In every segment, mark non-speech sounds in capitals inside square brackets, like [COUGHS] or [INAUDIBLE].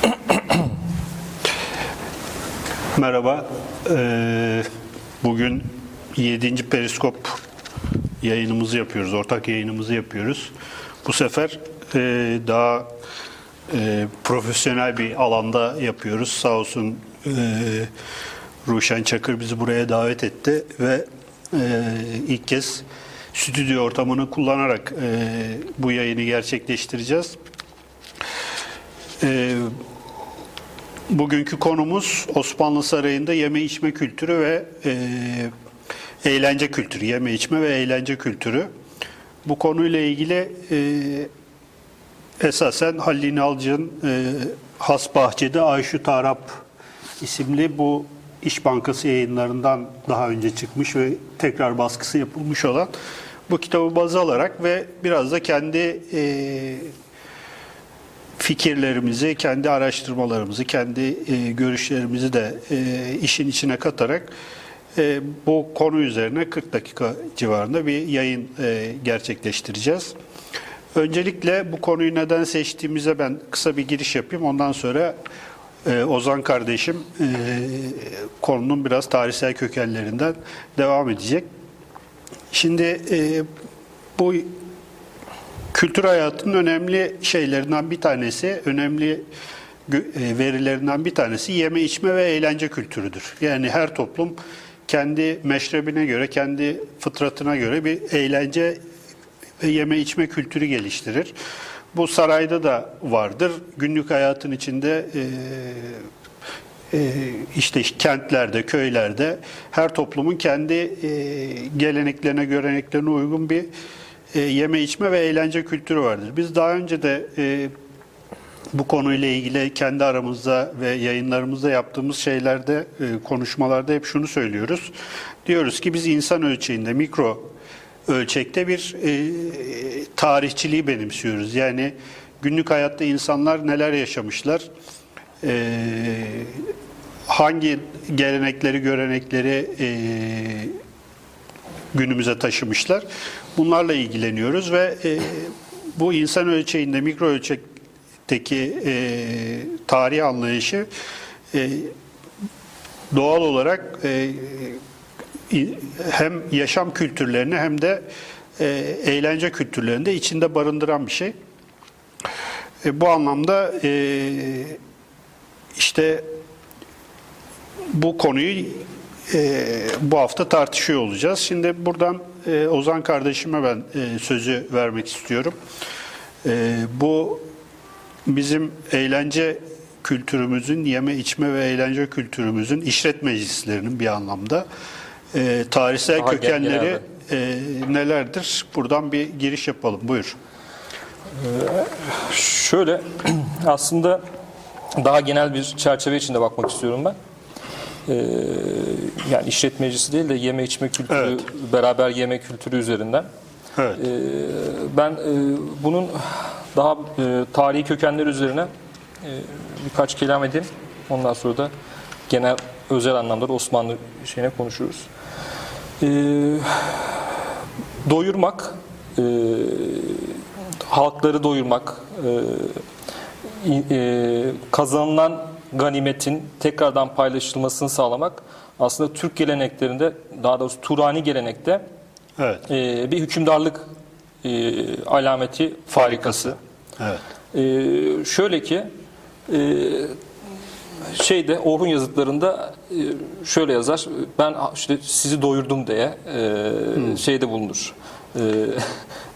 [COUGHS] Merhaba. Ee, bugün 7. Periskop yayınımızı yapıyoruz. Ortak yayınımızı yapıyoruz. Bu sefer e, daha e, profesyonel bir alanda yapıyoruz. Sağ olsun e, Ruşen Çakır bizi buraya davet etti ve ilk kez stüdyo ortamını kullanarak bu yayını gerçekleştireceğiz. E, bugünkü konumuz Osmanlı Sarayı'nda yeme içme kültürü ve e, eğlence kültürü, yeme içme ve eğlence kültürü. Bu konuyla ilgili e, esasen Halil İnalcı'nın e, Has Bahçede Ayşu Tarap isimli bu İş Bankası yayınlarından daha önce çıkmış ve tekrar baskısı yapılmış olan bu kitabı baz alarak ve biraz da kendi e, fikirlerimizi, kendi araştırmalarımızı, kendi e, görüşlerimizi de e, işin içine katarak e, bu konu üzerine 40 dakika civarında bir yayın gerçekleştireceğiz. Öncelikle bu konuyu neden seçtiğimize ben kısa bir giriş yapayım. Ondan sonra Ozan kardeşim konunun biraz tarihsel kökenlerinden devam edecek. Şimdi bu kültür hayatının önemli şeylerinden bir tanesi, önemli verilerinden bir tanesi yeme içme ve eğlence kültürüdür. Yani her toplum kendi meşrebine göre, kendi fıtratına göre bir eğlence ve yeme içme kültürü geliştirir. Bu sarayda da vardır. Günlük hayatın içinde e, e, işte kentlerde, köylerde her toplumun kendi e, geleneklerine, göreneklerine uygun bir e, yeme içme ve eğlence kültürü vardır. Biz daha önce de e, bu konuyla ilgili kendi aramızda ve yayınlarımızda yaptığımız şeylerde, e, konuşmalarda hep şunu söylüyoruz. Diyoruz ki biz insan ölçeğinde, mikro ölçekte bir e, tarihçiliği benimsiyoruz. Yani günlük hayatta insanlar neler yaşamışlar, e, hangi gelenekleri, görenekleri e, günümüze taşımışlar. Bunlarla ilgileniyoruz ve e, bu insan ölçeğinde, mikro ölçekteki e, tarih anlayışı e, doğal olarak e, hem yaşam kültürlerini hem de e, eğlence kültürlerini de içinde barındıran bir şey. E, bu anlamda e, işte bu konuyu e, bu hafta tartışıyor olacağız. Şimdi buradan e, Ozan kardeşime ben e, sözü vermek istiyorum. E, bu bizim eğlence kültürümüzün, yeme içme ve eğlence kültürümüzün işlet meclislerinin bir anlamda e, tarihsel Daha kökenleri e, nelerdir? Buradan bir giriş yapalım. Buyur. Ee, şöyle [CLEARS THROAT] aslında daha genel bir çerçeve içinde bakmak istiyorum ben. Ee, yani işletmecisi değil de yeme içme kültürü, evet. beraber yeme kültürü üzerinden. Evet. Ee, ben e, bunun daha e, tarihi kökenler üzerine e, birkaç kelam edeyim. Ondan sonra da genel özel anlamda da Osmanlı şeyine konuşuruz. Ee, doyurmak, e, halkları doyurmak, e, e, kazanılan ganimetin tekrardan paylaşılmasını sağlamak aslında Türk geleneklerinde daha doğrusu Turani gelenekte evet. e, bir hükümdarlık e, alameti farikası. Evet. E, şöyle ki e, şeyde Orhun yazıtlarında e, şöyle yazar. Ben işte sizi doyurdum diye e, hmm. şeyde bulunur. E,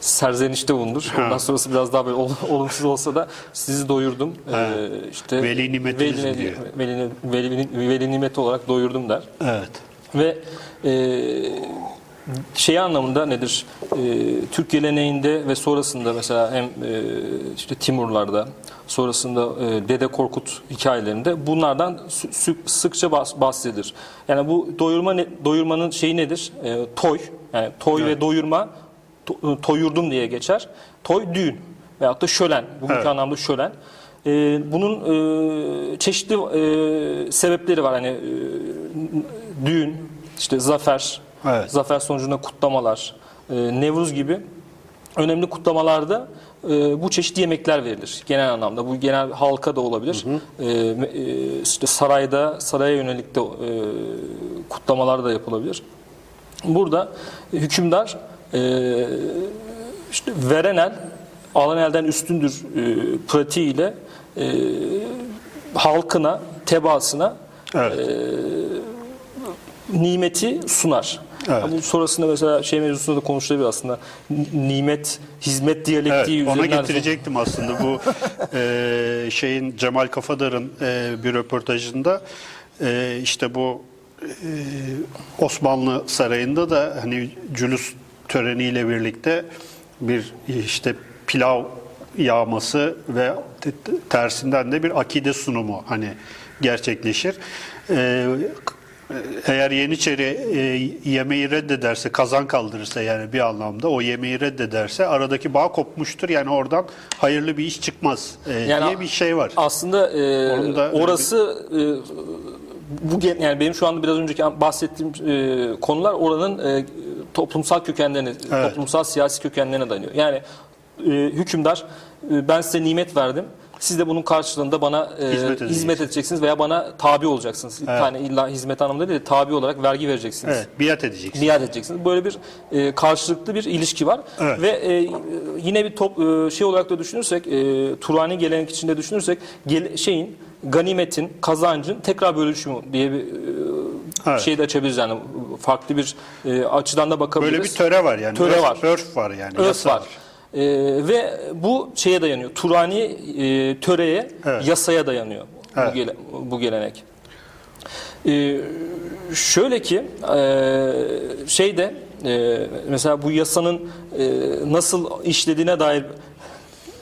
serzenişte bulunur. Ondan sonrası biraz daha böyle olumsuz olsa da sizi doyurdum. E, işte veli nimetiniz veli, diyor. Veli, veli, veli nimeti olarak doyurdum der. Evet. Ve e, şey anlamında nedir? E, Türk geleneğinde ve sonrasında mesela hem e, işte Timurlarda sonrasında e, Dede Korkut hikayelerinde bunlardan sıkça bahsedilir. Yani bu doyurma doyurmanın şeyi nedir? E, toy. Yani toy evet. ve doyurma to, e, toyurdum diye geçer. Toy düğün veyahut da şölen. Bugünkü evet. anlamda şölen. E, bunun e, çeşitli e, sebepleri var. Hani e, düğün, işte zafer, evet. zafer sonucunda kutlamalar, e, Nevruz gibi önemli kutlamalarda e, bu çeşit yemekler verilir genel anlamda. Bu genel halka da olabilir. E, e, işte sarayda saraya yönelik de e, kutlamalar da yapılabilir. Burada hükümdar e, işte veren el alan elden üstündür e, pratiğiyle e, halkına, tebaasına Evet. nimeti sunar. Evet. Ama sonrasında mesela şey mevzusunda da konuşulabilir aslında. Nimet, hizmet Evet, diyalektiği ona üzerinden. getirecektim aslında bu [LAUGHS] e, şeyin Cemal Kafadar'ın e, bir röportajında e, işte bu e, Osmanlı Sarayı'nda da hani cülüs töreniyle birlikte bir işte pilav yağması ve te- te- tersinden de bir akide sunumu hani gerçekleşir. E, eğer Yeniçeri e, yemeği reddederse, kazan kaldırırsa yani bir anlamda o yemeği reddederse aradaki bağ kopmuştur. Yani oradan hayırlı bir iş çıkmaz e, Yani diye bir şey var. Aslında e, orası e, bu yani benim şu anda biraz önceki bahsettiğim e, konular oranın e, toplumsal kökenlerine, Evet. toplumsal siyasi kökenlerine dayanıyor. Yani e, hükümdar e, ben size nimet verdim. Siz de bunun karşılığında bana e, Hizmet hizmet, edeceksiniz. edeceksiniz veya bana tabi olacaksınız. Yani illa hizmet anlamında değil, de tabi olarak vergi vereceksiniz. Evet, biat edeceksin. Biat edeceksiniz. Böyle bir e, karşılıklı bir ilişki var. Evet. Ve e, yine bir top, e, şey olarak da düşünürsek, e, Turani gelenek içinde düşünürsek, gel- şeyin, ganimetin, kazancın tekrar bölüşümü diye bir e, Evet. şey de açabiliriz yani farklı bir e, açıdan da bakabiliriz. Böyle bir töre var yani. Töre örf, var. Örf var yani. Örf yasa var. E, ve bu şeye dayanıyor. Turani e, töreye, Evet. yasaya dayanıyor Evet. bu, gele- bu gelenek. E, şöyle ki e, şeyde e, mesela bu yasanın e, nasıl işlediğine dair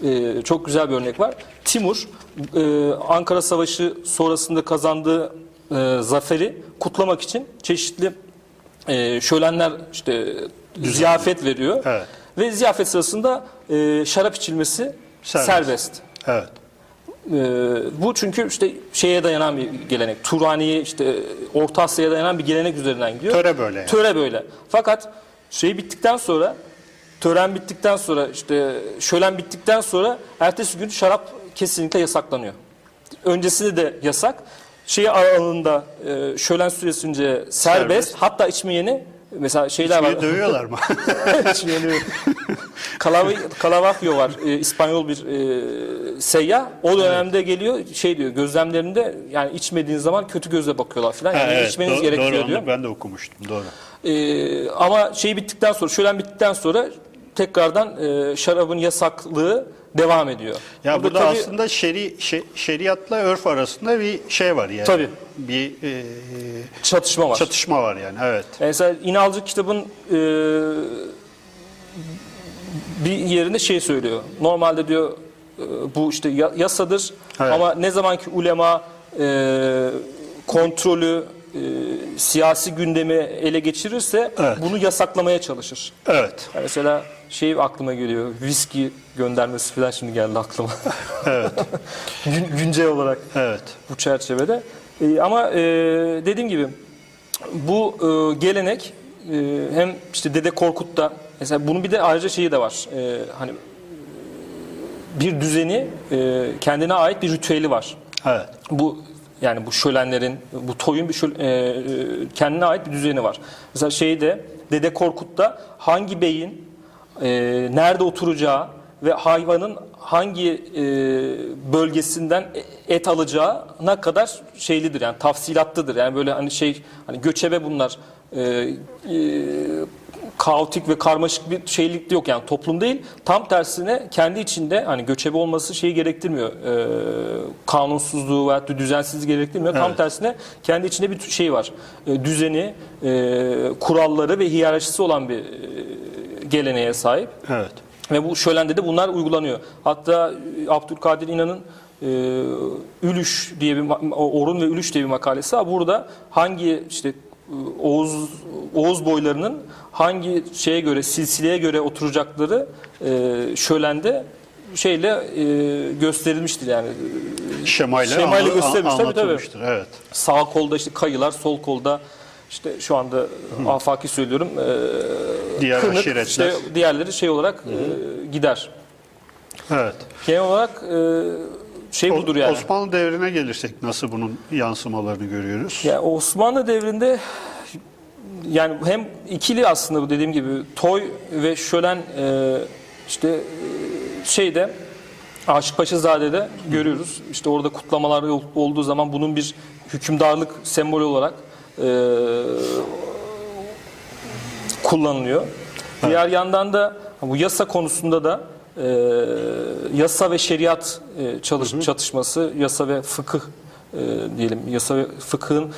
e, çok güzel bir örnek var. Timur e, Ankara Savaşı sonrasında kazandığı e, zaferi kutlamak için çeşitli e, şölenler işte ziyafet veriyor. Evet. Ve ziyafet sırasında e, şarap içilmesi Serbest. serbest. Evet. Ee, bu çünkü işte şeye dayanan bir gelenek. Turaniye işte Orta Asya'ya dayanan bir gelenek üzerinden gidiyor. Töre böyle yani. Töre böyle. Fakat şey bittikten sonra tören bittikten sonra işte şölen bittikten sonra ertesi gün şarap kesinlikle yasaklanıyor. Öncesinde de yasak. Şey aralığında e, şölen süresince serbest. Serbest. Hatta içmeyeni mesela şeyler var. Bir dövüyorlar mı? [LAUGHS] İçmeyeni Kalav- Calavagio var. e, İspanyol bir e, seyyah. O dönemde geliyor şey diyor gözlemlerinde yani içmediğin zaman kötü gözle bakıyorlar falan. Yani Ha, evet, içmeniz do- gerekiyor doğru, diyor. ben de okumuştum. Doğru. E, ama şey bittikten sonra şölen bittikten sonra tekrardan e, şarabın yasaklığı devam ediyor. Ya burada, tabii- aslında şeri, şe- şeriatla örf arasında bir şey var yani. Tabii. Bir e, çatışma var. çatışma var yani. Evet. Mesela İnalcı kitabın e, bir yerinde şey söylüyor. Normalde diyor e, bu işte ya- yasadır Evet. ama ne zaman ki ulema e, kontrolü e, siyasi gündemi ele geçirirse Evet. bunu yasaklamaya çalışır. Evet. Yani mesela şey aklıma geliyor. Viski göndermesi falan şimdi geldi aklıma. [LAUGHS] Evet. Gün- güncel olarak Evet. bu çerçevede. E, ama e, dediğim gibi bu e, gelenek e, hem işte Dede Korkut'ta mesela bunun bir de ayrıca şeyi de var. E, hani bir düzeni e, kendine ait bir ritüeli var. Evet. Bu yani bu şölenlerin, bu toyun bir şöl- e, e, kendine ait bir düzeni var. Mesela şeyde Dede Korkut'ta hangi beyin e, nerede oturacağı ve hayvanın hangi e, bölgesinden et alacağına kadar şeylidir yani tafsilatlıdır. Yani böyle hani şey hani göçebe bunlar e, e, kaotik ve karmaşık bir şeylik de yok yani toplum değil. Tam tersine kendi içinde hani göçebe olması şeyi gerektirmiyor. E, kanunsuzluğu veya düzensizliği gerektirmiyor. Tam Evet. tersine kendi içinde bir şey var. E, düzeni, e, kuralları ve hiyerarşisi olan bir e, geleneğe sahip. Evet. Ve bu şölende de bunlar uygulanıyor. Hatta e, Abdülkadir İnan'ın e, Ülüş diye bir ma- Orun ve Ülüş diye bir makalesi var. Burada hangi işte Oğuz Oğuz boylarının hangi şeye göre silsileye göre oturacakları e, şölende şeyle e, gösterilmiştir yani. Şemayla, Şemayla anla- göstermiş, tabii, tabii. Evet. Sağ kolda işte kayılar, sol kolda işte şu anda afaki söylüyorum. e, Diğer kınık, aşiretler. işte diğerleri şey olarak e, gider. Evet. Genel olarak e, şey O- budur yani. Osmanlı devrine gelirsek nasıl bunun yansımalarını görüyoruz? Ya Osmanlı devrinde yani hem ikili aslında bu dediğim gibi toy ve şölen e, işte e, şeyde Aşık Paşazade'de görüyoruz. İşte orada kutlamalar ol- olduğu zaman bunun bir hükümdarlık sembolü olarak e, kullanılıyor. Diğer yandan da bu yasa konusunda da e, yasa ve şeriat e, çalış, çatışması, yasa ve fıkıh e, diyelim, yasa ve fıkhın e,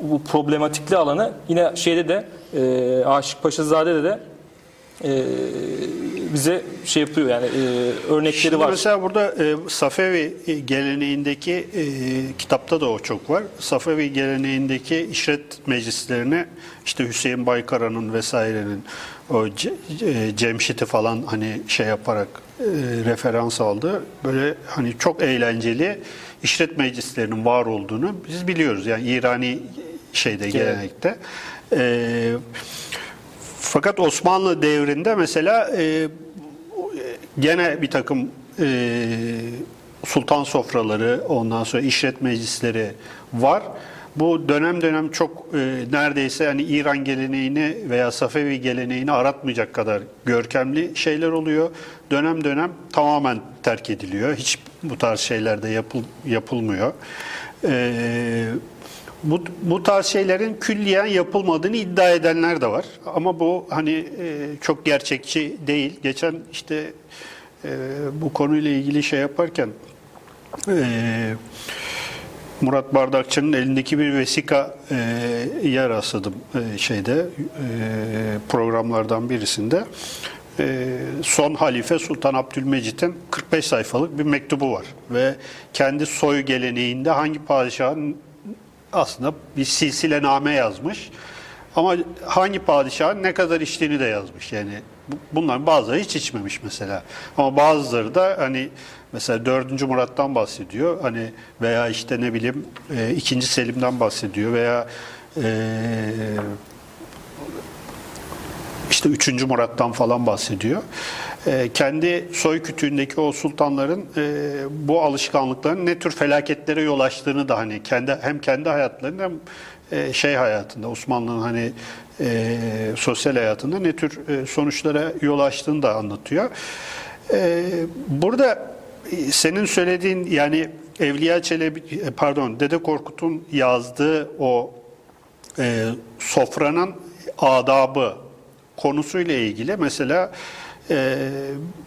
bu problematikli alanı yine şeyde de e, Aşık Paşazade'de de e, bize şey yapıyor yani e, örnekleri Şimdi var. mesela burada e, Safevi geleneğindeki e, kitapta da o çok var. Safevi geleneğindeki işret meclislerini işte Hüseyin Baykara'nın vesairenin o Ce- Cemşit'i falan hani şey yaparak e, referans aldı. Böyle hani çok eğlenceli işret meclislerinin var olduğunu biz biliyoruz. Yani İrani şeyde gelenekte. E, fakat Osmanlı devrinde mesela e, gene bir takım e, sultan sofraları, ondan sonra işlet meclisleri var. Bu dönem dönem çok e, neredeyse hani İran geleneğini veya Safevi geleneğini aratmayacak kadar görkemli şeyler oluyor. Dönem dönem tamamen terk ediliyor. Hiç bu tarz şeyler de yapıl, yapılmıyor. E, bu, bu tarz şeylerin külliyen yapılmadığını iddia edenler de var. Ama bu hani e, çok gerçekçi değil. Geçen işte e, bu konuyla ilgili şey yaparken e, Murat Bardakçı'nın elindeki bir vesika e, yer rastladım e, şeyde e, programlardan birisinde. E, son halife Sultan Abdülmecit'in 45 sayfalık bir mektubu var ve kendi soy geleneğinde hangi padişahın aslında bir silsilename yazmış. Ama hangi padişahın ne kadar içtiğini de yazmış. Yani bu- bunların bazıları hiç içmemiş mesela. Ama bazıları da hani mesela 4. Murat'tan bahsediyor. Hani veya işte ne bileyim 2. Selim'den bahsediyor veya e, işte 3. Murat'tan falan bahsediyor. Ee, kendi soy kütüğündeki o sultanların e, bu alışkanlıkların ne tür felaketlere yol açtığını da hani kendi hem kendi hayatlarında hem e, şey hayatında Osmanlı'nın hani e, sosyal hayatında ne tür e, sonuçlara yol açtığını da anlatıyor. E, burada e, senin söylediğin yani Evliya Çelebi e, pardon Dede Korkut'un yazdığı o e, sofranın adabı konusuyla ilgili mesela e,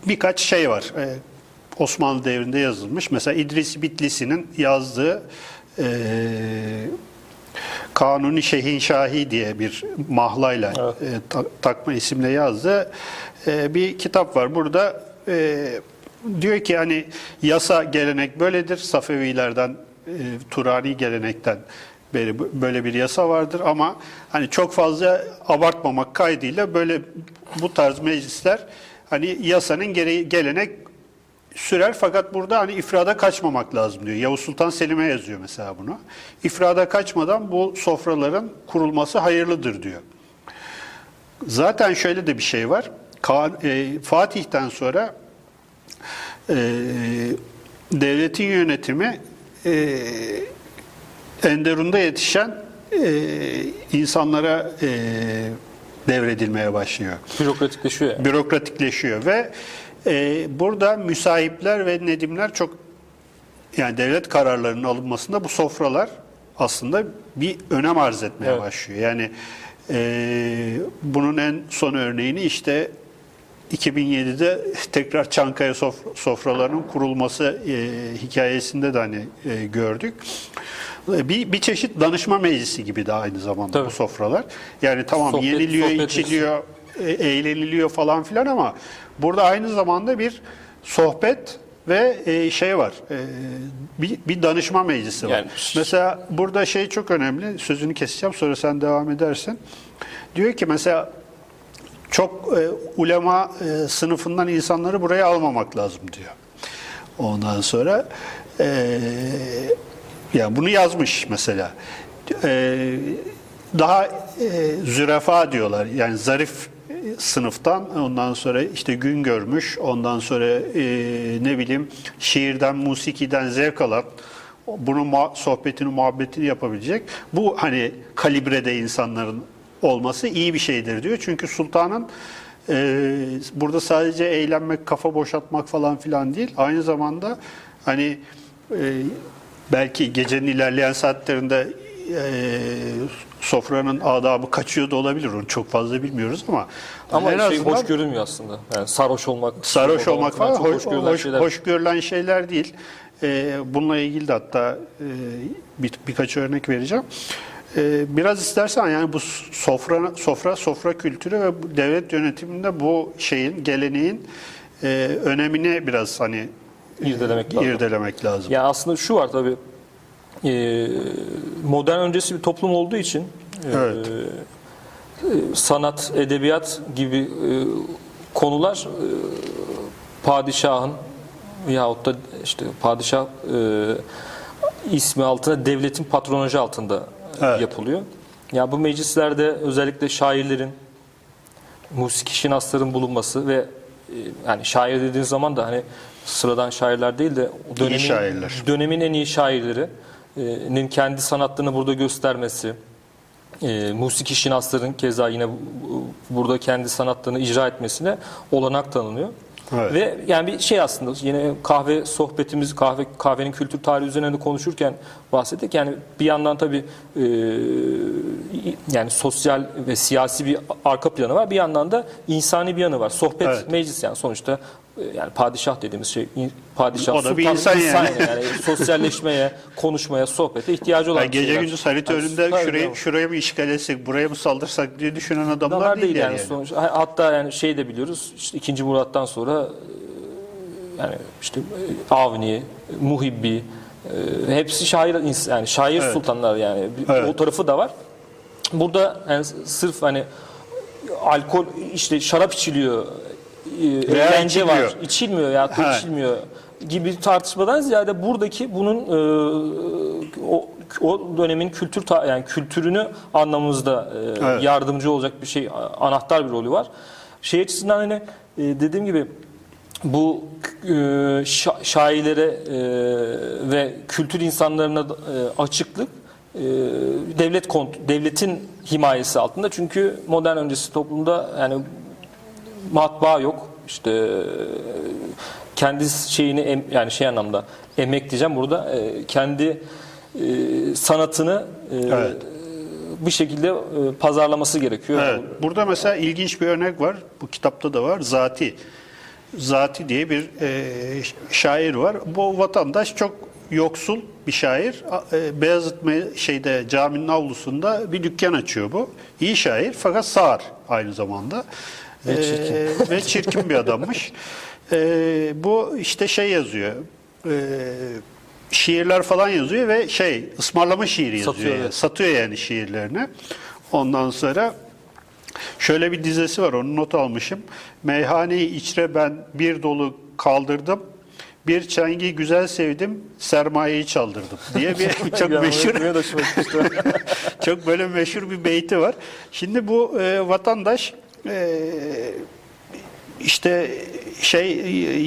birkaç şey var. E, Osmanlı devrinde yazılmış. Mesela İdris Bitlisi'nin yazdığı e, Kanuni Şehinşahi diye bir mahlayla e, ta- takma isimle yazdığı e, bir kitap var. Burada e, diyor ki hani yasa gelenek böyledir. Safevilerden, e, Turani gelenekten beri böyle bir yasa vardır ama hani çok fazla abartmamak kaydıyla böyle bu tarz meclisler hani yasanın gereği gelenek sürer fakat burada hani ifrada kaçmamak lazım diyor. Yavuz Sultan Selim'e yazıyor mesela bunu. İfrada kaçmadan bu sofraların kurulması hayırlıdır diyor. Zaten şöyle de bir şey var. E, Fatih'ten sonra e, devletin yönetimi e, Enderun'da yetişen insanlara devredilmeye başlıyor Bürokratikleşiyor yani. bürokratikleşiyor ve e, burada müsahipler ve nedimler çok yani devlet kararlarının alınmasında bu sofralar aslında bir önem arz etmeye Evet. başlıyor. Yani e, bunun en son örneğini işte 2007'de tekrar Çankaya sof- sofralarının kurulması e, hikayesinde de hani e, gördük. Bir, bir çeşit danışma meclisi gibi de aynı zamanda Tabii. bu sofralar. Yani tamam Sohbet- yeniliyor, sohbet içiliyor, e, eğleniliyor falan filan ama burada aynı zamanda bir sohbet ve e, şey var. e, bir, bir danışma meclisi var. Yani- Mesela burada şey çok önemli. Sözünü keseceğim sonra sen devam edersin. Diyor ki mesela çok e, ulema e, sınıfından insanları buraya almamak lazım diyor. Ondan sonra e, yani bunu yazmış mesela. E, daha e, zürafa diyorlar. Yani zarif sınıftan ondan sonra işte gün görmüş ondan sonra e, ne bileyim şiirden musikiden zevk alan bunun muha- sohbetini muhabbetini yapabilecek bu hani kalibrede insanların olması iyi bir şeydir diyor. Çünkü sultanın e, burada sadece eğlenmek, kafa boşaltmak falan filan değil. Aynı zamanda hani e, belki gecenin ilerleyen saatlerinde e, sofranın adabı kaçıyor da olabilir. Onu çok fazla bilmiyoruz ama Ama en şey azından hoş görünmüyor aslında. Yani sarhoş olmak, sarhoş olmak falan hoş, hoş görülen şeyler. hoş görülen şeyler değil. E, bununla ilgili de hatta e, bir, birkaç örnek vereceğim. E, biraz istersen yani bu sofra sofra sofra kültürü ve devlet yönetiminde bu şeyin geleneğin e, önemini biraz hani İrdelemek lazım. irdelemek lazım. Ya aslında şu var tabii. E, modern öncesi bir toplum olduğu için e, Evet. e, sanat, edebiyat gibi e, konular e, padişahın yahut da işte padişah e, ismi altında devletin patronajı altında Evet. yapılıyor. Ya bu meclislerde özellikle şairlerin, musiki şinasların bulunması ve e, yani şair dediğiniz zaman da hani sıradan şairler değil de dönemin, şairler. dönemin en iyi şairlerinin kendi sanatlarını burada göstermesi, e, musiki şinasların keza yine bu- bu- burada kendi sanatlarını icra etmesine olanak tanınıyor. Evet. Ve yani bir şey aslında yine kahve sohbetimiz kahve kahvenin kültür tarihi üzerine de konuşurken bahsettik. Yani bir yandan tabii e, yani sosyal ve siyasi bir arka planı var. Bir yandan da insani bir yanı var. Sohbet Evet. meclis yani sonuçta yani padişah dediğimiz şey padişah O da bir insan yani. yani sosyalleşmeye, [LAUGHS] konuşmaya, sohbete ihtiyacı olan Yani gece şeyler. gündüz harita Yani şuraya, şuraya mı işgal etsek, buraya mı saldırsak diye düşünen adamlar, Adamlar değil, değil yani, yani. sonuç. Hatta yani şey de biliyoruz. İşte 2. Murat'tan sonra e, yani işte e, Avni, Muhibbi e, hepsi şair yani şair Evet. sultanlar yani. Evet. O tarafı da var. Burada yani sırf hani alkol işte şarap içiliyor, e, eğlence içilmiyor. var, içilmiyor ya Ha. içilmiyor gibi tartışmadan ziyade buradaki bunun e, o, o dönemin kültür ta- yani kültürünü anlamamızda e, Evet. yardımcı olacak bir şey anahtar bir rolü var. Şey açısından hani e, dediğim gibi bu e, şa- şairlere e, ve kültür insanlarına e, açıklık e, devlet kont devletin himayesi altında çünkü modern öncesi toplumda yani matbaa yok işte e, kendi şeyini em- yani şey anlamda emek diyeceğim burada e, kendi e, sanatını e, Evet. bir şekilde e, pazarlaması gerekiyor. Evet. Burada mesela ilginç bir örnek var. Bu kitapta da var. Zati. Zati diye bir e, şair var. Bu vatandaş çok yoksul bir şair. E, Beyazıt şeyde caminin avlusunda bir dükkan açıyor bu. İyi şair fakat sağır aynı zamanda. Ve çirkin. E, [LAUGHS] ve çirkin bir adammış. E, bu işte şey yazıyor. E, şiirler falan yazıyor ve şey ısmarlama şiiri yazıyor. Satıyor, yani. Satıyor yani şiirlerini. Ondan sonra Şöyle bir dizesi var onu not almışım. Meyhaneyi içre ben bir dolu kaldırdım. Bir çengi güzel sevdim, sermayeyi çaldırdım diye bir [LAUGHS] çok meşhur [LAUGHS] çok böyle meşhur bir beyti var. Şimdi bu e, vatandaş e, işte şey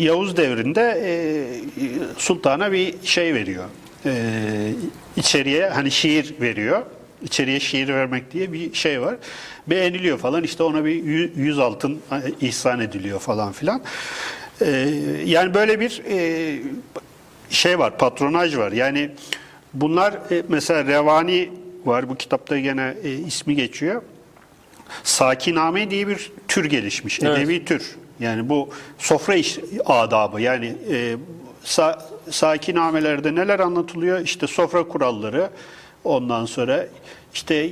Yavuz devrinde e, sultana bir şey veriyor. E, içeriye hani şiir veriyor. İçeriye şiir vermek diye bir şey var. Beğeniliyor falan. İşte ona bir yü- yüz altın e, ihsan ediliyor falan filan. E, yani böyle bir e, şey var, patronaj var. Yani bunlar e, mesela Revani var. Bu kitapta gene e, ismi geçiyor. Sakiname diye bir tür gelişmiş. Evet. Edebi tür. Yani bu sofra iş adabı. Yani e, sa, sakinamelerde neler anlatılıyor? İşte sofra kuralları. Ondan sonra işte e,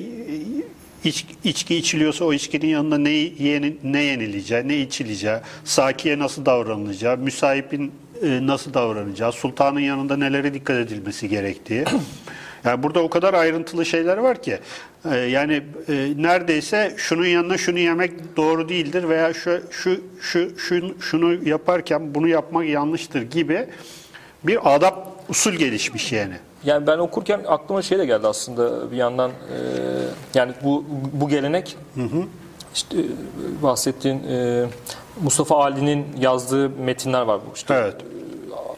iç, içki içiliyorsa o içkinin yanında ne, yeni, ne yenileceği, ne içileceği, sakiye nasıl davranılacağı, müsahibin e, nasıl davranacağı, sultanın yanında nelere dikkat edilmesi gerektiği. Yani burada o kadar ayrıntılı şeyler var ki e, yani e, neredeyse şunun yanına şunu yemek doğru değildir veya şu şu şu, şu şunu yaparken bunu yapmak yanlıştır gibi bir adap usul gelişmiş yani. Yani ben okurken aklıma şey de geldi aslında bir yandan e, yani bu bu gelenek işte e, bahsettiğin e, Mustafa Ali'nin yazdığı metinler var bu işte. Evet.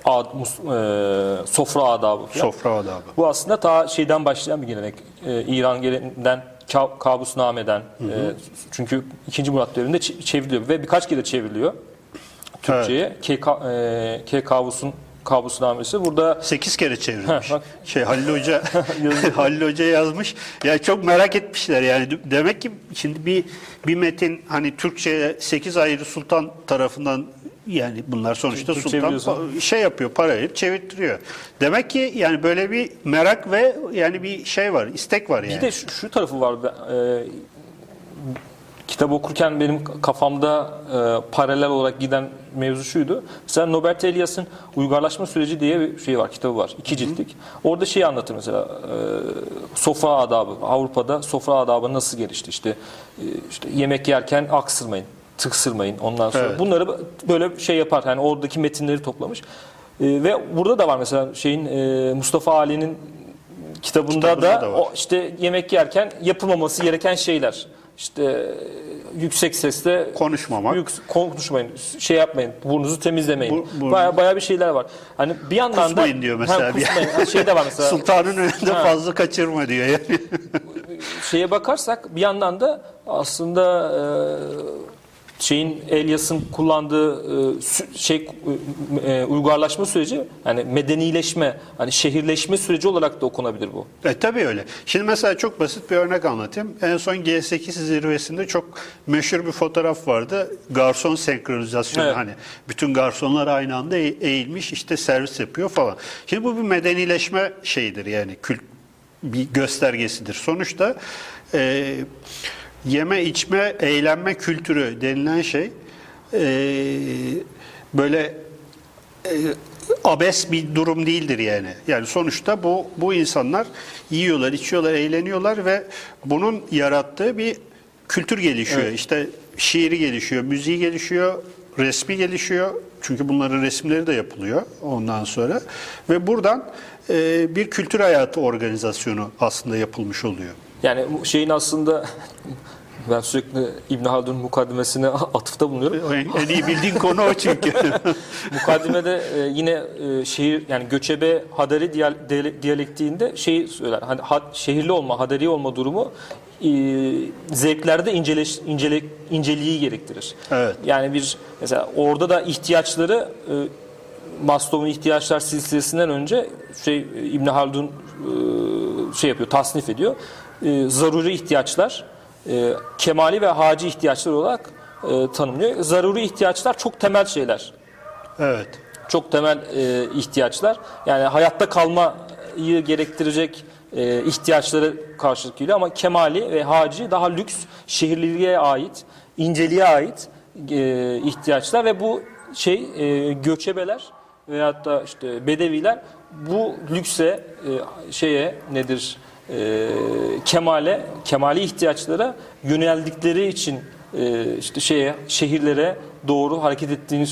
Ad, mus- e, sofra adabı. falan. Sofra adabı. Bu aslında ta şeyden başlayan bir gelenek. Ee, İran geleneğinden Ka- Kabusname'den. e, çünkü 2. Murat döneminde çevriliyor ve birkaç kere çevriliyor Türkçe'ye. K, Ka- e, K Kabus'un Kabusnamesi. Burada 8 kere çevrilmiş. Heh. Şey Halil Hoca [LAUGHS] [LAUGHS] Halil Hoca yazmış. Ya çok merak etmişler yani. Demek ki şimdi bir bir metin hani Türkçe 8 ayrı sultan tarafından yani bunlar sonuçta Türkçe sultan şey yapıyor, para verip çevirttiriyor. Demek ki yani böyle bir merak ve yani bir şey var, istek var yani. Bir de şu, şu tarafı var. E, kitap okurken benim kafamda e, paralel olarak giden mevzu şuydu. Mesela Nobert Elias'ın Uygarlaşma Süreci diye bir şey var, kitabı var. iki ciltlik. Orada şeyi anlatır mesela. e, sofra adabı. Avrupa'da sofra adabı nasıl gelişti? İşte, e, işte yemek yerken aksırmayın, tıksırmayın. Ondan sonra Evet. bunları böyle şey yapar. Yani oradaki metinleri toplamış. E, ve burada da var mesela şeyin e, Mustafa Ali'nin kitabında, Kitabında da, da var. o işte yemek yerken yapılmaması gereken şeyler. İşte yüksek sesle Konuşmamak. yük- konuşmayın, şey yapmayın, burnunuzu temizlemeyin. Bu- burnu- Baya baya bir şeyler var. Hani bir yandan da Kusmayın diyor mesela. Ha, kusmayın. Ha, şey de var [LAUGHS] mesela. Sultanın önünde Ha. fazla kaçırma diyor yani. şeye bakarsak bir yandan da aslında e, şeyin Elias'ın kullandığı e, şey e, e, uygarlaşma süreci yani medenileşme, hani şehirleşme süreci olarak da okunabilir bu. E tabii öyle. Şimdi mesela çok basit bir örnek anlatayım. En son G8 zirvesinde çok meşhur bir fotoğraf vardı. Garson senkronizasyonu Evet. hani bütün garsonlar aynı anda eğ- eğilmiş işte servis yapıyor falan. Şimdi bu bir medenileşme şeyidir yani kült bir göstergesidir. Sonuçta e, yeme içme eğlenme kültürü denilen şey e, böyle e, abes bir durum değildir yani. Yani sonuçta bu bu insanlar yiyorlar, içiyorlar, eğleniyorlar ve bunun yarattığı bir kültür gelişiyor. Evet. İşte şiiri gelişiyor, müziği gelişiyor, resmi gelişiyor. Çünkü bunların resimleri de yapılıyor ondan sonra ve buradan e, bir kültür hayatı organizasyonu aslında yapılmış oluyor. Yani şeyin aslında ben sürekli İbn Haldun mukaddimesine [LAUGHS] atıfta bulunuyorum. En, iyi bildiğin konu o çünkü. [LAUGHS] Mukaddimede e, yine e, şehir yani göçebe hadari diyal- diyale- diyalektiğinde şeyi söyler. Hani ha- şehirli olma, hadari olma durumu e, zevklerde inceleş, incele, inceliği gerektirir. Evet. Yani bir mesela orada da ihtiyaçları Maslow'un ihtiyaçlar silsilesinden önce şey İbn Haldun şey yapıyor, tasnif ediyor. Zaruri ihtiyaçlar, e, kemali ve haci ihtiyaçlar olarak e, tanımlıyor. Zaruri ihtiyaçlar çok temel şeyler. evet. Çok temel e, ihtiyaçlar. Yani hayatta kalmayı gerektirecek e, ihtiyaçları karşılık geliyor ama kemali ve haci daha lüks, şehirliliğe ait, inceliğe ait e, ihtiyaçlar ve bu şey e, göçebeler veyahut da işte bedeviler bu lükse e, şeye nedir e, kemale kemali ihtiyaçlara yöneldikleri için e, işte şeye şehirlere doğru hareket ettiğini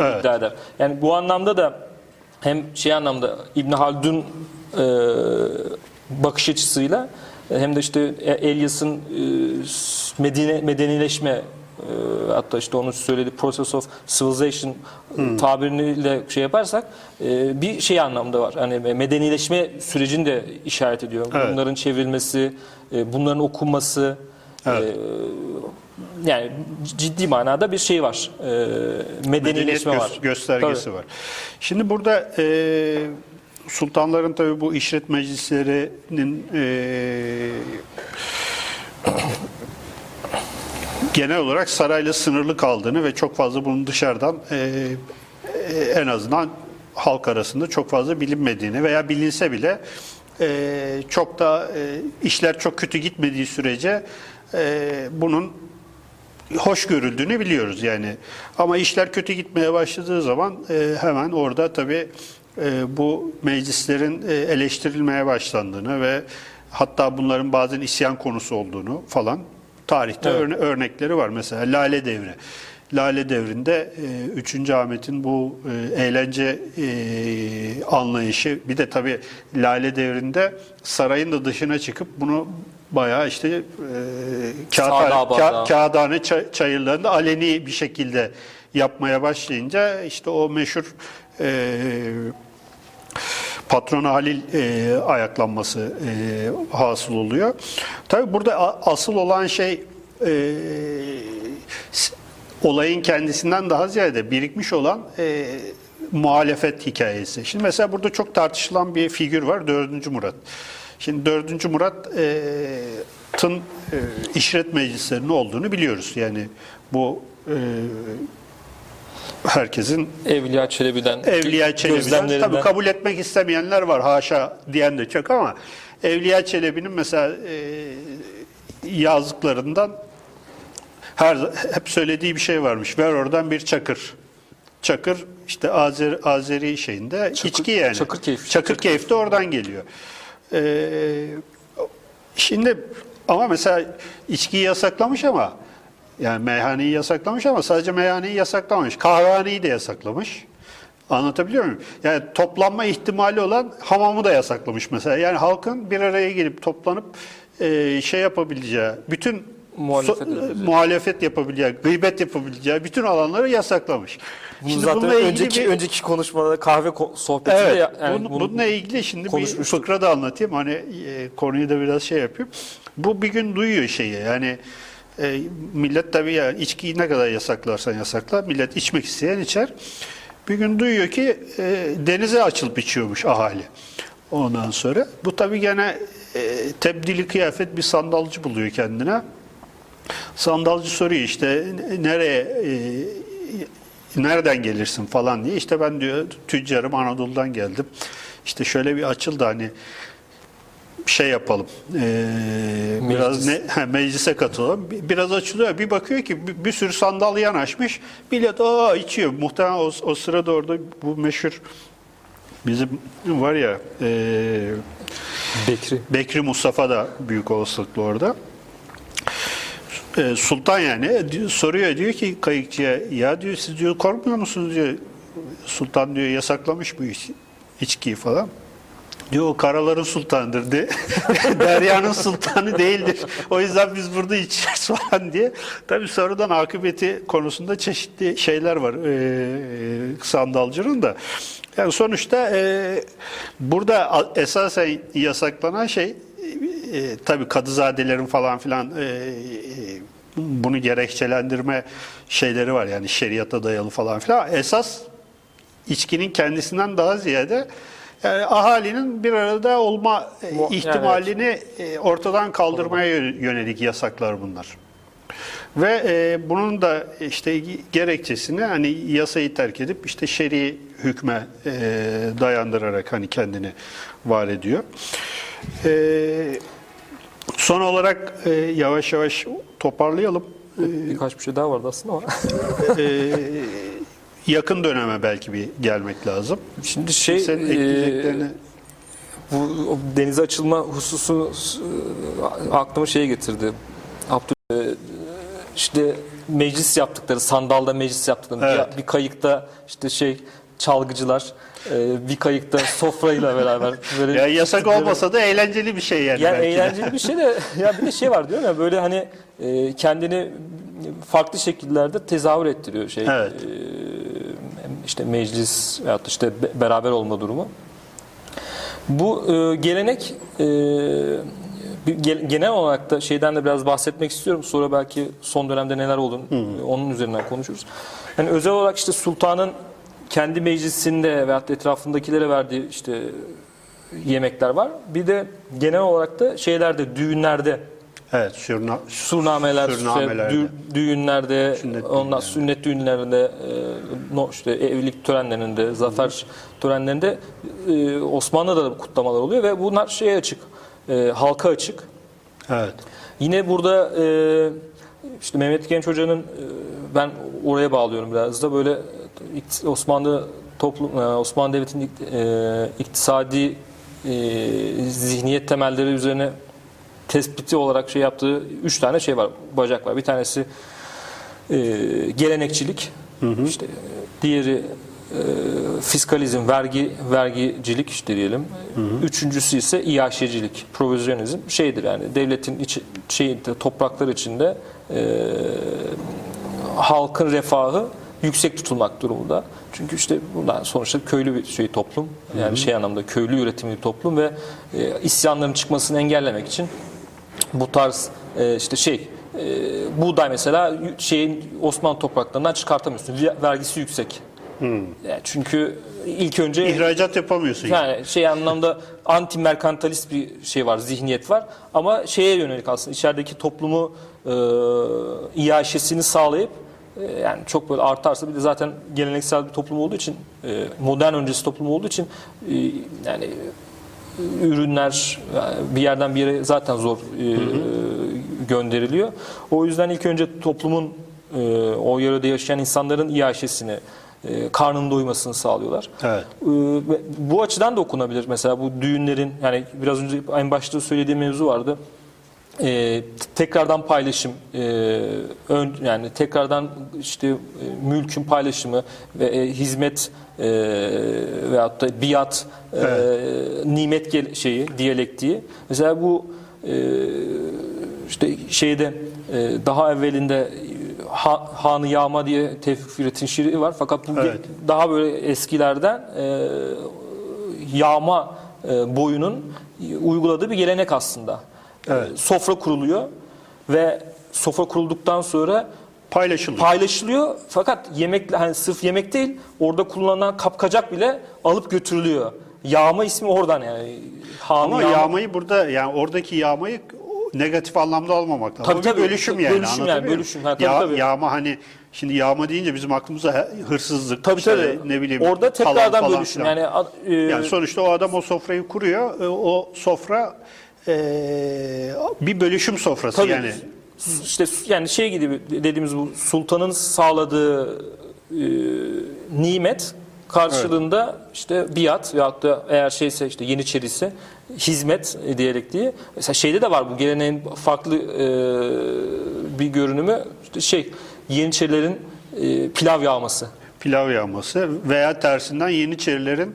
Evet. iddia eder. Yani bu anlamda da hem şey anlamda İbn Haldun e, bakış açısıyla e, hem de işte Elias'ın e, medine, medenileşme e, hatta işte onun söylediği process of civilization e, tabiriyle şey yaparsak e, bir şey anlamda var. Hani medenileşme sürecini de işaret ediyor. Evet. Bunların çevrilmesi, e, bunların okunması Evet. e, yani ciddi manada bir şey var. E, medeniyet medenileşme gö- var. göstergesi Tabii. var. Şimdi burada e, sultanların tabii bu işlet meclislerinin e, genel olarak sarayla sınırlı kaldığını ve çok fazla bunun dışarıdan e, e, en azından halk arasında çok fazla bilinmediğini veya bilinse bile e, çok da e, işler çok kötü gitmediği sürece e, bunun hoş görüldüğünü biliyoruz yani. Ama işler kötü gitmeye başladığı zaman e, hemen orada tabii e, bu meclislerin e, eleştirilmeye başlandığını ve hatta bunların bazen isyan konusu olduğunu falan tarihte Evet. örne- örnekleri var. Mesela Lale Devri. Lale Devri'nde e, 3. Ahmet'in bu e, eğlence e, anlayışı bir de tabii Lale Devri'nde sarayın da dışına çıkıp bunu bayağı işte e, kağıthane, ka- kağıthane çayırlarında aleni bir şekilde yapmaya başlayınca işte o meşhur e, patrona Halil e, ayaklanması e, hasıl oluyor. Tabi burada asıl olan şey e, olayın kendisinden daha ziyade birikmiş olan e, muhalefet hikayesi. Şimdi mesela burada çok tartışılan bir figür var 4. Murat. Şimdi 4. Murat'ın e, işret meclislerinin olduğunu biliyoruz. Yani bu e, herkesin Evliya Çelebi'den Evliya Çelebi'den tabii kabul etmek istemeyenler var haşa diyen de çok ama Evliya Çelebi'nin mesela e, yazdıklarından her hep söylediği bir şey varmış. Ver oradan bir çakır. Çakır işte Azeri, Azeri şeyinde içki yani. Çakırkeyif. Çakırkeyif de oradan geliyor. Ee, şimdi ama mesela içkiyi yasaklamış ama yani meyhaneyi yasaklamış ama sadece meyhaneyi yasaklamamış. Kahvehaneyi de yasaklamış. Anlatabiliyor muyum? Yani toplanma ihtimali olan hamamı da yasaklamış mesela. Yani halkın bir araya gelip toplanıp e, şey yapabileceği, bütün Muhalefet so- edebileceği. muhalefet yapabileceği, gıybet yapabileceği bütün alanları yasaklamış. Bunu Şimdi zaten önceki bir- önceki konuşmada kahve sohbeti de Evet, ya- yani bunu- bununla ilgili şimdi bir fıkra da anlatayım. Hani e, konuyu da biraz şey yapayım. Bu bir gün duyuyor şeyi. Yani e, millet tabii yani içkiyi ne kadar yasaklarsan yasakla. Millet içmek isteyen içer. Bir gün duyuyor ki e, denize açılıp içiyormuş ahali. Ondan sonra. Bu tabii gene e, tebdili kıyafet bir sandalcı buluyor kendine. Sandalcı soruyor işte nereye e, nereden gelirsin falan diye. İşte ben diyor tüccarım Anadolu'dan geldim. İşte şöyle bir açıldı hani şey yapalım. e, biraz ne ha, meclise katılalım. Bi- Biraz açılıyor. Bir bakıyor ki bir, bir sürü sandal yanaşmış. Millet aa içiyor. Muhtemelen o, o sırada orada bu meşhur bizim var ya e, Bekri. Bekri Mustafa da büyük olasılıkla orada. Ee, Sultan yani soruyor diyor ki kayıkçıya ya diyor siz diyor korkmuyor musunuz diyor. Sultan diyor yasaklamış bu iç, içkiyi falan. Diyor karaların sultanıdır diye. [LAUGHS] Deryanın sultanı değildir. O yüzden biz burada içeceğiz [LAUGHS] falan diye. Tabii sonradan akıbeti konusunda çeşitli şeyler var ee, sandalcının da. Yani sonuçta ee, burada esasen yasaklanan şey e, tabii kadızadelerin falan filan e, e, bunu gerekçelendirme şeyleri var yani şeriata dayalı falan filan. Esas içkinin kendisinden daha ziyade yani ahalinin bir arada olma e, Mu- ihtimalini e, ortadan kaldırmaya yö- yönelik yasaklar bunlar. Ve e, bunun da işte gerekçesini hani yasayı terk edip işte şer'i hükme e, dayandırarak hani kendini var ediyor. E, son olarak e, yavaş yavaş toparlayalım. E, Birkaç bir şey daha vardı aslında ama. e, yakın döneme belki bir gelmek lazım. Şimdi şey Senin e, ekleyeceklerini bu o denize açılma hususu e, aklıma şeye getirdi. Abdül e, işte meclis yaptıkları, sandalda meclis yaptıkları, Evet. bir, kayıkta işte şey çalgıcılar, e, bir kayıkta sofrayla beraber böyle ya yasak olmasa da eğlenceli bir şey yani. yani belki de. eğlenceli bir şey de ya bir de şey var diyor ya böyle hani e, kendini farklı şekillerde tezahür ettiriyor şey. Evet. E, işte meclis veyahut işte be- beraber olma durumu. Bu e, gelenek e, genel olarak da şeyden de biraz bahsetmek istiyorum. Sonra belki son dönemde neler oldu e, onun üzerinden konuşuruz. Yani özel olarak işte sultanın kendi meclisinde veyahut da etrafındakilere verdiği işte yemekler var. Bir de genel olarak da şeylerde düğünlerde Evet, sürna, surnameler, işte dü- düğünlerde, Sünnet ondan düğünlerinde. sünnet düğünlerinde, e, no, işte evlilik törenlerinde, zafer törenlerinde e, Osmanlı'da da kutlamalar oluyor ve bunlar şeye açık, e, halka açık. evet. Yine burada e, işte Mehmet Genç Hoca'nın e, ben oraya bağlıyorum biraz da böyle Osmanlı toplum e, Osmanlı Devleti'nin e, iktisadi e, zihniyet temelleri üzerine tespiti olarak şey yaptığı üç tane şey var, bacak var. Bir tanesi e, gelenekçilik, işte e, diğeri fiskalizm, vergi vergicilik işte diyelim. Üçüncüsü ise iaşecilik, provizyonizm şeydir yani devletin içi, şeyinde topraklar içinde e, halkın refahı yüksek tutulmak durumunda. Çünkü işte bundan sonuçta köylü bir şey toplum. Yani şey anlamda köylü üretimli bir toplum ve e, isyanların çıkmasını engellemek için bu tarz e, işte şey e, buğday mesela şeyin Osmanlı topraklarından çıkartamıyorsun. Ver- Vergisi yüksek. Yani çünkü ilk önce İhracat yapamıyorsun. yani şey anlamda anti merkantalist bir şey var, zihniyet var. Ama şeye yönelik aslında içerideki toplumu e, iaşesini sağlayıp e, yani çok böyle artarsa bir de zaten geleneksel bir toplum olduğu için e, modern öncesi toplum olduğu için e, yani ürünler e, bir yerden bir yere zaten zor e, gönderiliyor. O yüzden ilk önce toplumun e, o yörede yaşayan insanların iaşesini, e, karnının doymasını sağlıyorlar. Evet. Ve Bu açıdan da okunabilir. Mesela bu düğünlerin yani biraz önce en başta söylediğim mevzu vardı. Ee, tekrardan paylaşım, e, ön, yani tekrardan işte e, mülkün paylaşımı ve e, hizmet e, veyahut da biat, e, nimet gel- şeyi, diyalektiği. Mesela bu e, işte şeyde e, daha evvelinde ha, Hanı Yağma diye Tevfik Fikret'in şiiri var. Fakat bu Evet. daha böyle eskilerden e, yağma e, boyunun uyguladığı bir gelenek aslında. Evet. E, sofra kuruluyor ve sofra kurulduktan sonra Paylaşılıyor. paylaşılıyor fakat yemek hani sırf yemek değil orada kullanılan kapkacak bile alıp götürülüyor. Yağma ismi oradan yani. Han Ama yağma- yağmayı burada yani oradaki yağmayı negatif anlamda almamak lazım. Tabii, tabii. bölüşüm yani. Bölüşüm yani, bölüşüm. Ha, tabii, Ya- tabii. Yağma hani şimdi yağma deyince bizim aklımıza hırsızlık, Tabii işte tabii. ne bileyim Orada tekrardan falan bölüşüm. filan. Yani, e, Yani sonuçta o adam o sofrayı kuruyor. e, O sofra e, bir bölüşüm sofrası Tabii. yani. İşte yani şey gibi dediğimiz bu sultanın sağladığı e, nimet karşılığında işte biat veyahut da eğer şeyse işte yeniçeri ise hizmet diyerek diye. Mesela şeyde de var bu geleneğin farklı e, bir görünümü işte şey yeniçerilerin e, pilav yağması. Pilav yağması veya tersinden Yeniçerilerin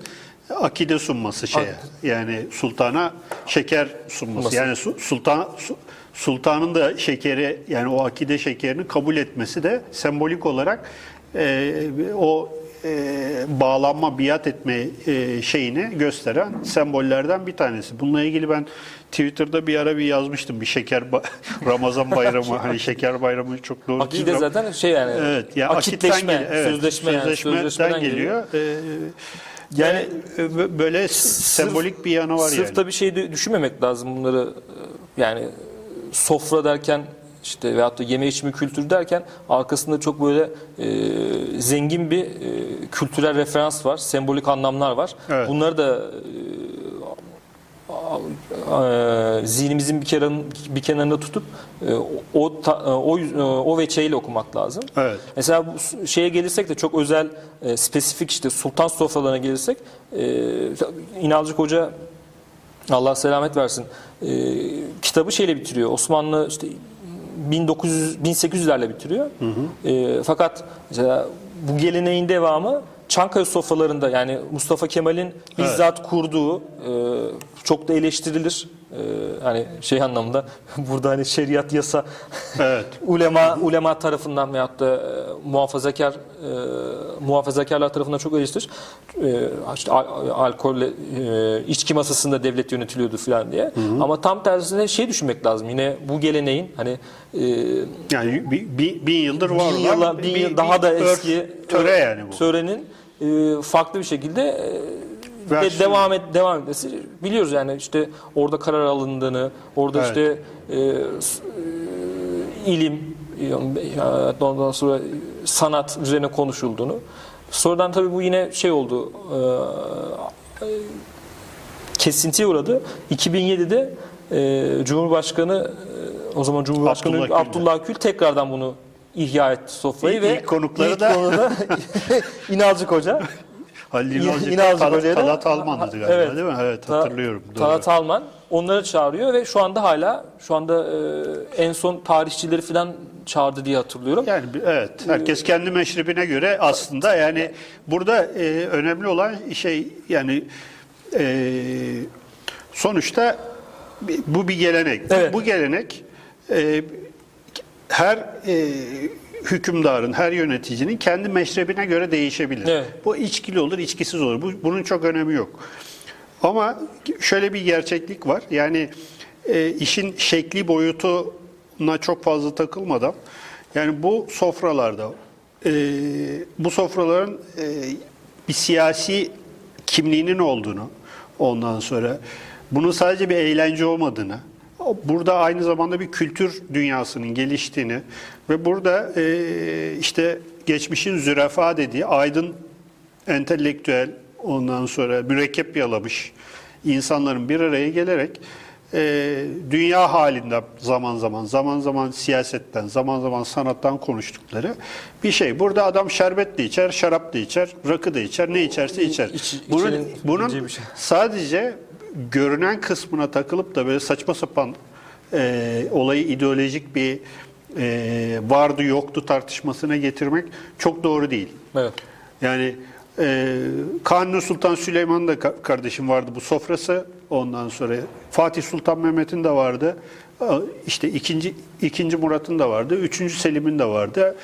akide sunması şeye. Yani sultana şeker sunması. Yani su- sultan su- sultanın da şekeri yani o akide şekerini kabul etmesi de sembolik olarak e, o e, bağlanma, biat etme e, şeyini gösteren sembollerden bir tanesi. Bununla ilgili ben Twitter'da bir ara bir yazmıştım. Bir şeker ba- [LAUGHS] Ramazan bayramı [LAUGHS] hani şeker bayramı çok doğru değil. Akide Ram- zaten şey yani Evet, ya akitleşme, akitten gel- evet, sözleşme yani, sözleşmeden sözleşmeden geliyor. Ee, Yani e, böyle sembolik bir yanı var Sırf yani. da bir şey de düşünmemek lazım bunları e, yani sofra derken işte veyahut da yeme içme kültürü derken arkasında çok böyle e, zengin bir e, kültürel referans var, sembolik anlamlar var. Evet. Bunları da e, zihnimizin bir kenarın bir kenarında tutup e, o e, o e, o veçeyle okumak lazım. Evet. Mesela bu şeye gelirsek de çok özel, e, spesifik işte sultan sofralarına gelirsek, e, İnalcık Hoca Allah selamet versin, e, kitabı şeyle bitiriyor. Osmanlı işte 1900 1800'lerle bitiriyor. E, fakat mesela bu geleneğin devamı Çankaya sofralarında yani Mustafa Kemal'in bizzat kurduğu e, çok da eleştirilir. E, hani şey anlamda [LAUGHS] burada hani şeriat yasa Evet. [LAUGHS] ulema ulema tarafından veyahut da e, muhafazakar e, muhafazakarlar tarafından çok eleştirilir. E, işte al- alkolle e, içki masasında devlet yönetiliyordu falan diye. Ama tam tersine şey düşünmek lazım. Yine bu geleneğin hani e, Yani bir, bir- bin yıldır var bin yıla, bin yıl bir daha da eski töre yani bu. Törenin e, farklı bir şekilde e, Versiyonu. devam et devam etmesi biliyoruz yani işte orada karar alındığını, orada Evet. işte e, e, ilim e, ondan sonra sanat üzerine konuşulduğunu. Sonradan tabii bu yine şey oldu. E, kesintiye uğradı. 2007'de e, Cumhurbaşkanı e, o zaman Cumhurbaşkanı Abdullah Abdullah, Gül. Tekrardan bunu ihya etti sofrayı İlk- ve ilk konukları ilk da- konu da [LAUGHS] [LAUGHS] İnalcık Hoca. Halil İn- İnalcık, İnalcık da- Talat Alman'dı galiba Evet. değil mi? Evet Ta- hatırlıyorum. doğru. Talat Alman onları çağırıyor ve şu anda hala şu anda e, en son tarihçileri falan çağırdı diye hatırlıyorum. Yani evet herkes kendi meşrebine göre aslında yani burada e, önemli olan şey yani e, sonuçta bu bir gelenek. Evet. Bu gelenek e, her e, hükümdarın, her yöneticinin kendi meşrebine göre değişebilir. Evet. Bu içkili olur, içkisiz olur. Bu, bunun çok önemi yok. Ama şöyle bir gerçeklik var. Yani e, işin şekli boyutuna çok fazla takılmadan yani bu sofralarda e, bu sofraların e, bir siyasi kimliğinin olduğunu ondan sonra bunun sadece bir eğlence olmadığını burada aynı zamanda bir kültür dünyasının geliştiğini ve burada e, işte geçmişin zürafa dediği aydın entelektüel ondan sonra mürekkep yalamış insanların bir araya gelerek e, dünya halinde zaman zaman zaman zaman siyasetten zaman zaman sanattan konuştukları bir şey. Burada adam şerbet de içer, şarap da içer, rakı da içer, ne içerse içer. İç- bunun bunun şey. sadece görünen kısmına takılıp da böyle saçma sapan e, olayı ideolojik bir e, vardı yoktu tartışmasına getirmek çok doğru değil. Evet. Yani e, Kanuni Sultan Süleyman'ın da ka- kardeşim vardı bu sofrası. Ondan sonra Fatih Sultan Mehmet'in de vardı. İşte ikinci ikinci Murat'ın da vardı. Üçüncü Selim'in de vardı.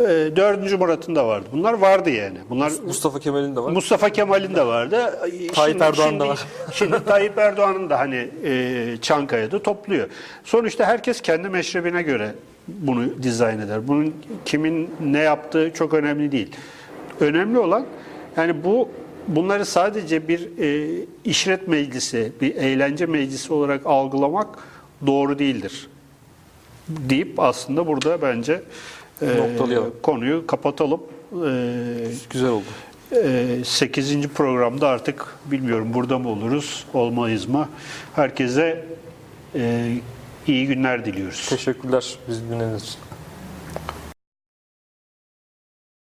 E, dördüncü Murat'ın da vardı. Bunlar vardı yani. Bunlar Mustafa Kemal'in de var. Mustafa Kemal'in de vardı. Tayyip Erdoğan da var. [LAUGHS] Şimdi Tayyip Erdoğan'ın da hani e, Çankaya'da topluyor. Sonuçta herkes kendi meşrebine göre bunu dizayn eder. Bunun kimin ne yaptığı çok önemli değil. Önemli olan yani bu bunları sadece bir e, işret meclisi, bir eğlence meclisi olarak algılamak doğru değildir. Deyip aslında burada bence e, Noktalayalım. konuyu kapatalım. E, Güzel oldu. 8. programda artık bilmiyorum burada mı oluruz, olmayız mı? Herkese e, iyi günler diliyoruz. Teşekkürler biz dinlediğiniz için.